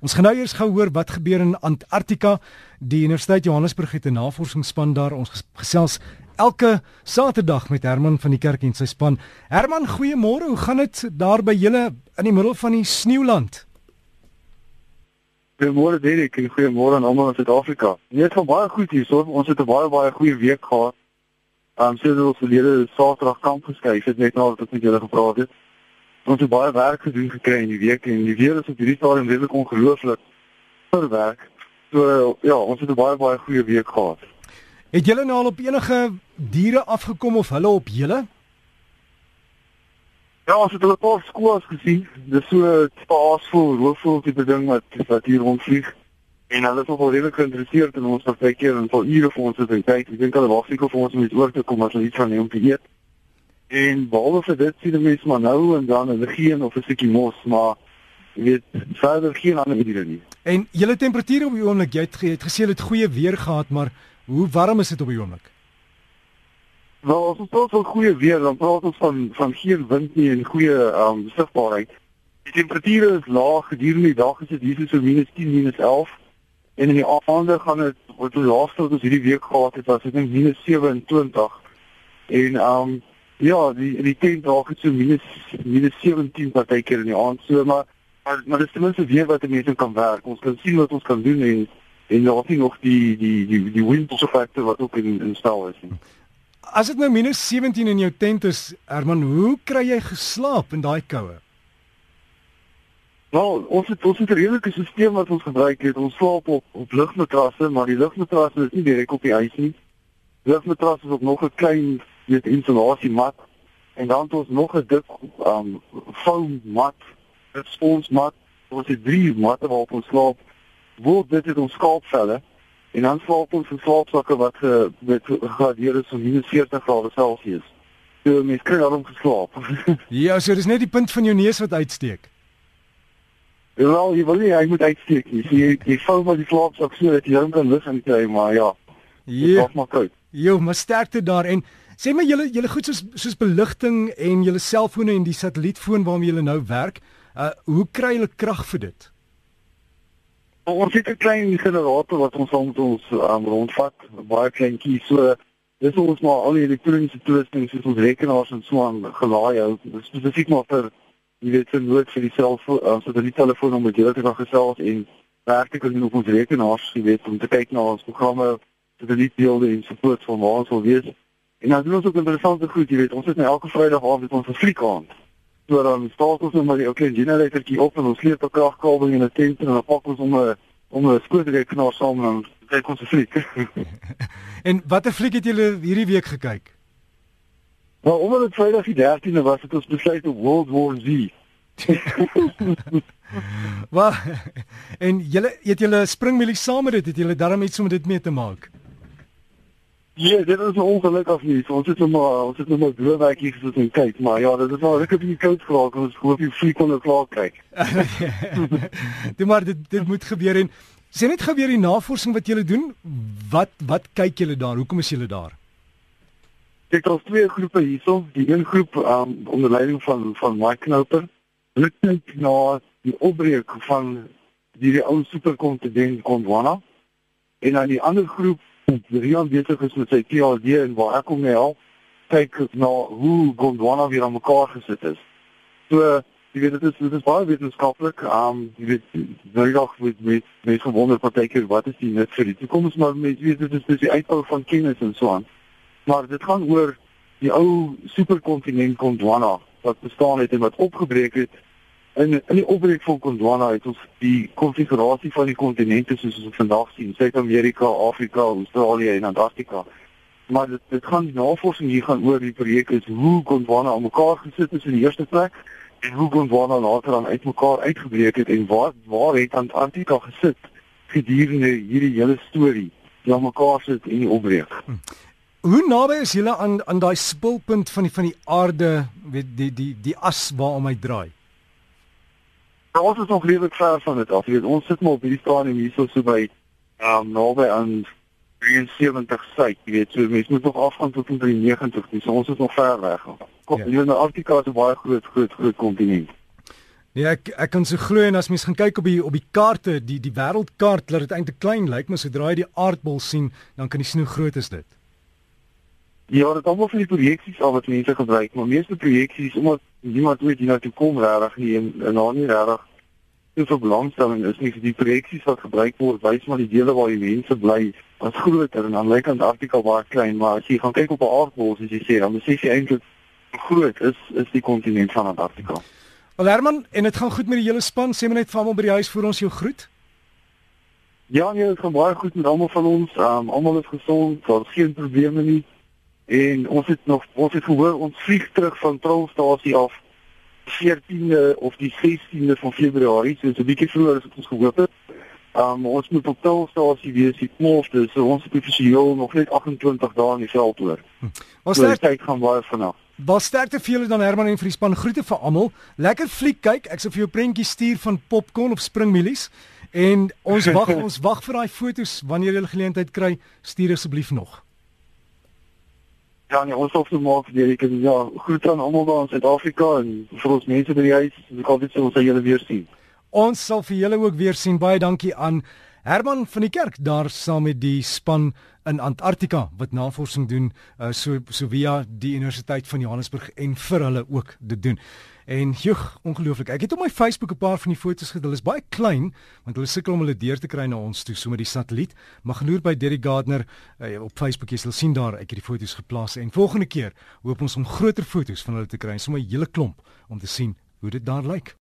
Ons gaan nou eers gou hoor wat gebeur in Antarktika. Die Universiteit Johannesburg het 'n navorsingsspan daar. Ons gesels elke Saterdag met Herman van die Kerk en sy span. Herman, goeiemôre. Hoe gaan dit daar by julle in die middel van die sneeuland? Goeiemôre Derek en goeiemôre aan almal in Suid-Afrika. Nee, dit gaan baie goed hier. So, ons het 'n baie baie goeie week gehad. Ehm um, sedert ons verlede Saterdag kamp geskuif het, net nadat ek met julle gepraat het ons het baie werk gedoen gekry in die week en die weer is op hierdie stadium redelik ongelooflik vir werk. So ja, ons het 'n baie baie goeie week gehad. Het julle nou al op enige diere afgekom of hulle op julle? Ja, ons het hulle op skool gesien. Dis so 'n paasvol roofvoël tipe ding wat wat hier rondvlieg. En hulle is nogal redelik geïnteresseerd in ons partykeer en vir ure vir ons hy kyk. Ek dink hulle wag seker vir ons om iets oor te kom as hulle iets van hom te eet. En behalwe vir dit sien mense maar nou en dan 'n geen of 'n stukkie mos, maar jy weet, verder geen ander diere nie. En julle temperature op die oomblik, jy het, jy het gesê jy het goeie weer gehad, maar hoe warm is dit op die oomblik? Wel, ons praat van goeie weer, dan praat ons van van geen wind nie en goeie ehm um, sigbaarheid. Die temperature is laag gedurende die dag, is dit hier so -10, -11 en in die aande gaan dit wat die laaste wat ons hierdie week gehad het was dit net -27 en ehm um, Ja, die die tent raak het so minus minus 17 partykeer in die aand so maar maar, maar dis ten minste weer wat mense kan werk. Ons kan sien wat ons kan doen en en daar is nog die die die die wind factor wat ook in in stel is. As dit nou minus 17 in jou tent is, Herman, hoe kry jy geslaap in daai koue? Nou, ons het ons het 'n redelike stelsel wat ons gebruik het. Ons slaap op op lugmatrasse, maar die lugmatrasse is nie direk op die ys nie. Lugmatrasse is ook nog 'n klein weet insulasie mat en dan het ons nog 'n dik um foam mat, 'n spons mat. Ons het drie matte waarop ons slaap. Word dit het ons skaapvelle en dan slaap ons in slaapsakke wat ge, met gegradeer is van -40 grade Celsius. So mens kry al om geslaap. ja, so dis net die punt van jou neus wat uitsteek. Wel, jy wil nie hy moet uitsteek nie. Jy jy vou maar die slaapsak so dat jy hom kan lus en kry, maar ja. Ja. Dit maak koud. Jo, maar sterkte daar en Sê my julle julle goed soos soos beligting en julle selfone en die satellietfoon waarmee julle nou werk, uh hoe kry julle krag vir dit? Ons het 'n klein generator wat ons ons ons um, rondvat, baie kleintjie so dis ons maar al die elektroniese toerusting soos ons rekenaars en so aan gelaai hou. Spesifiek maar vir jy weet vir nood vir die selfoon, uh, so dat die telefoon om julle te kan gesels en werk ek op ons rekenaars, jy weet om te kyk na ons programme, satellietbeelde en so voort van waar ons wil wees. En dan doen ons ook interessante goed, jy weet, ons het nou elke Vrydag aand met ons fliek aan. So dan staat ons net maar die ou klein generatorkie op en ons sleep 'n kragkabel in 'n tent en dan pak ons om 'n om 'n skootrekenaar saam en kyk ons se fliek. en watter fliek het julle hierdie week gekyk? Nou, omdat dit Vrydag die 13de was, het ons besluit op World War Z. Wat? en julle het julle springmielie saam met dit, het julle daarmee iets om dit mee te maak? Ja, dit is ongelukkig nie. Ons het nog maar ons het nog maar bloewerkie gesit en kyk, maar ja, dit is nou ek het nie koud geraak ons hoop jy vlieg kon klaar kyk. Dit maar dit dit moet gebeur en sê net gou weer die navorsing wat julle doen. Wat wat kyk julle daar? Hoekom is julle daar? Dit is twee groepe hierso. Die een groep um, onder leiding van van Mike Knoper. Hulle kyk na die opbreek van die, die ou superkontinent Gondwana. En dan die ander groep Rian besig is met sy PhD en waar ek hom help kyk na hoe Gondwana weer aan mekaar gesit is. So, jy weet dit is dit is baie wetenskaplik. Um jy weet baie nog met met met gewonder partykeer wat is die nut vir die toekoms maar met weet dit is dis die uitbou van kennis en so aan. Maar dit gaan oor die ou superkontinent Gondwana wat bestaan het en wat opgebreek het in in die opbreek van Gondwana het ons die konfigurasie van die kontinente soos ons vandag sien, Suid-Amerika, Afrika, Australië en Antarktika. Maar dit dit gaan die navorsing hier gaan oor die projek is hoe Gondwana aan mekaar gesit is in die eerste plek en hoe Gondwana later dan uitmekaar uitgebreek het en waar waar het Antarktika gesit gedurende hierdie hele storie die aan mekaar sit in die opbreek. Hm. Hoe naby is julle aan aan daai spulpunt van die van die aarde, weet die die die as waarom hy draai? Nou, ons is nog redelik ver van dit af. Jy weet, ons sit maar op hierdie stadium hierso so by ehm um, naby aan 73 suid. Jy weet, so mense moet nog afgaan tot 93. So ons is nog ver weg. Kom, ja. jy weet, Antarktika is 'n baie groot groot groot kontinent. Ja, ek ek kan so glo en as mens gaan kyk op die op die kaarte, die die wêreldkaart, dat dit eintlik klein lyk, maar sodra jy die aardbol sien, dan kan jy sien hoe groot is dit. Ja, dit almal van die projeksies al wat mense gebruik, maar meeste projeksies omdat niemand weet hierna toe kom regtig nie en, en daar nie regtig soveel belangstelling is nie vir die projeksies wat gebruik word, wys maar die dele waar die mense bly, wat groter en dan lyk Antarktika baie klein, maar as jy gaan kyk op 'n aardbol, soos jy sê, dan besef jy eintlik hoe groot is is die kontinent van Antarktika. Wel Herman, en dit gaan goed met die hele span, sê my net van almal by die huis vir ons jou groet. Ja, nee, dit gaan baie goed met almal van ons. Ehm um, almal is gesond, daar's geen probleme nie. En ons het nog ons het gehoor ons vlieg terug van Trollstasie af 14de of die 16de van Februarie, so 'n bietjie vroeër as wat ons gehoop het. Um ons moet op Trollstasie wees die 12de, so ons het professioneel nog net 28 dae in die veld hoor. Ons so, tyd gaan baie vinnig. Was sterkte vir julle dan Herman en vir die span groete vir almal. Lekker fliek kyk. Ek sal vir jou prentjies stuur van popcorn of springmielies. En ons wag ons wag vir daai fotos wanneer jy geleentheid kry, stuur asseblief nog. Ja, nee, ons hoef te maak vir die kinders. Ja, groet aan almal daar in Suid-Afrika en vir ons mense by die huis. Ek hoop dit sal ons julle weer sien. Ons sal vir julle ook weer sien. Baie dankie aan Herman van die Kerk daar saam met die span in Antarktika wat navorsing doen uh, so so via die Universiteit van Johannesburg en vir hulle ook dit doen. En joh, ongelooflik. Ek het op my Facebook 'n paar van die foto's gedeel. Dit is baie klein want hulle sukkel om hulle deur te kry na ons toe so met die satelliet. Maar genoeg by Derek Gardner uh, op Facebook jy sal sien daar ek het die foto's geplaas en volgende keer hoop ons om groter foto's van hulle te kry sommer 'n hele klomp om te sien hoe dit daar lyk.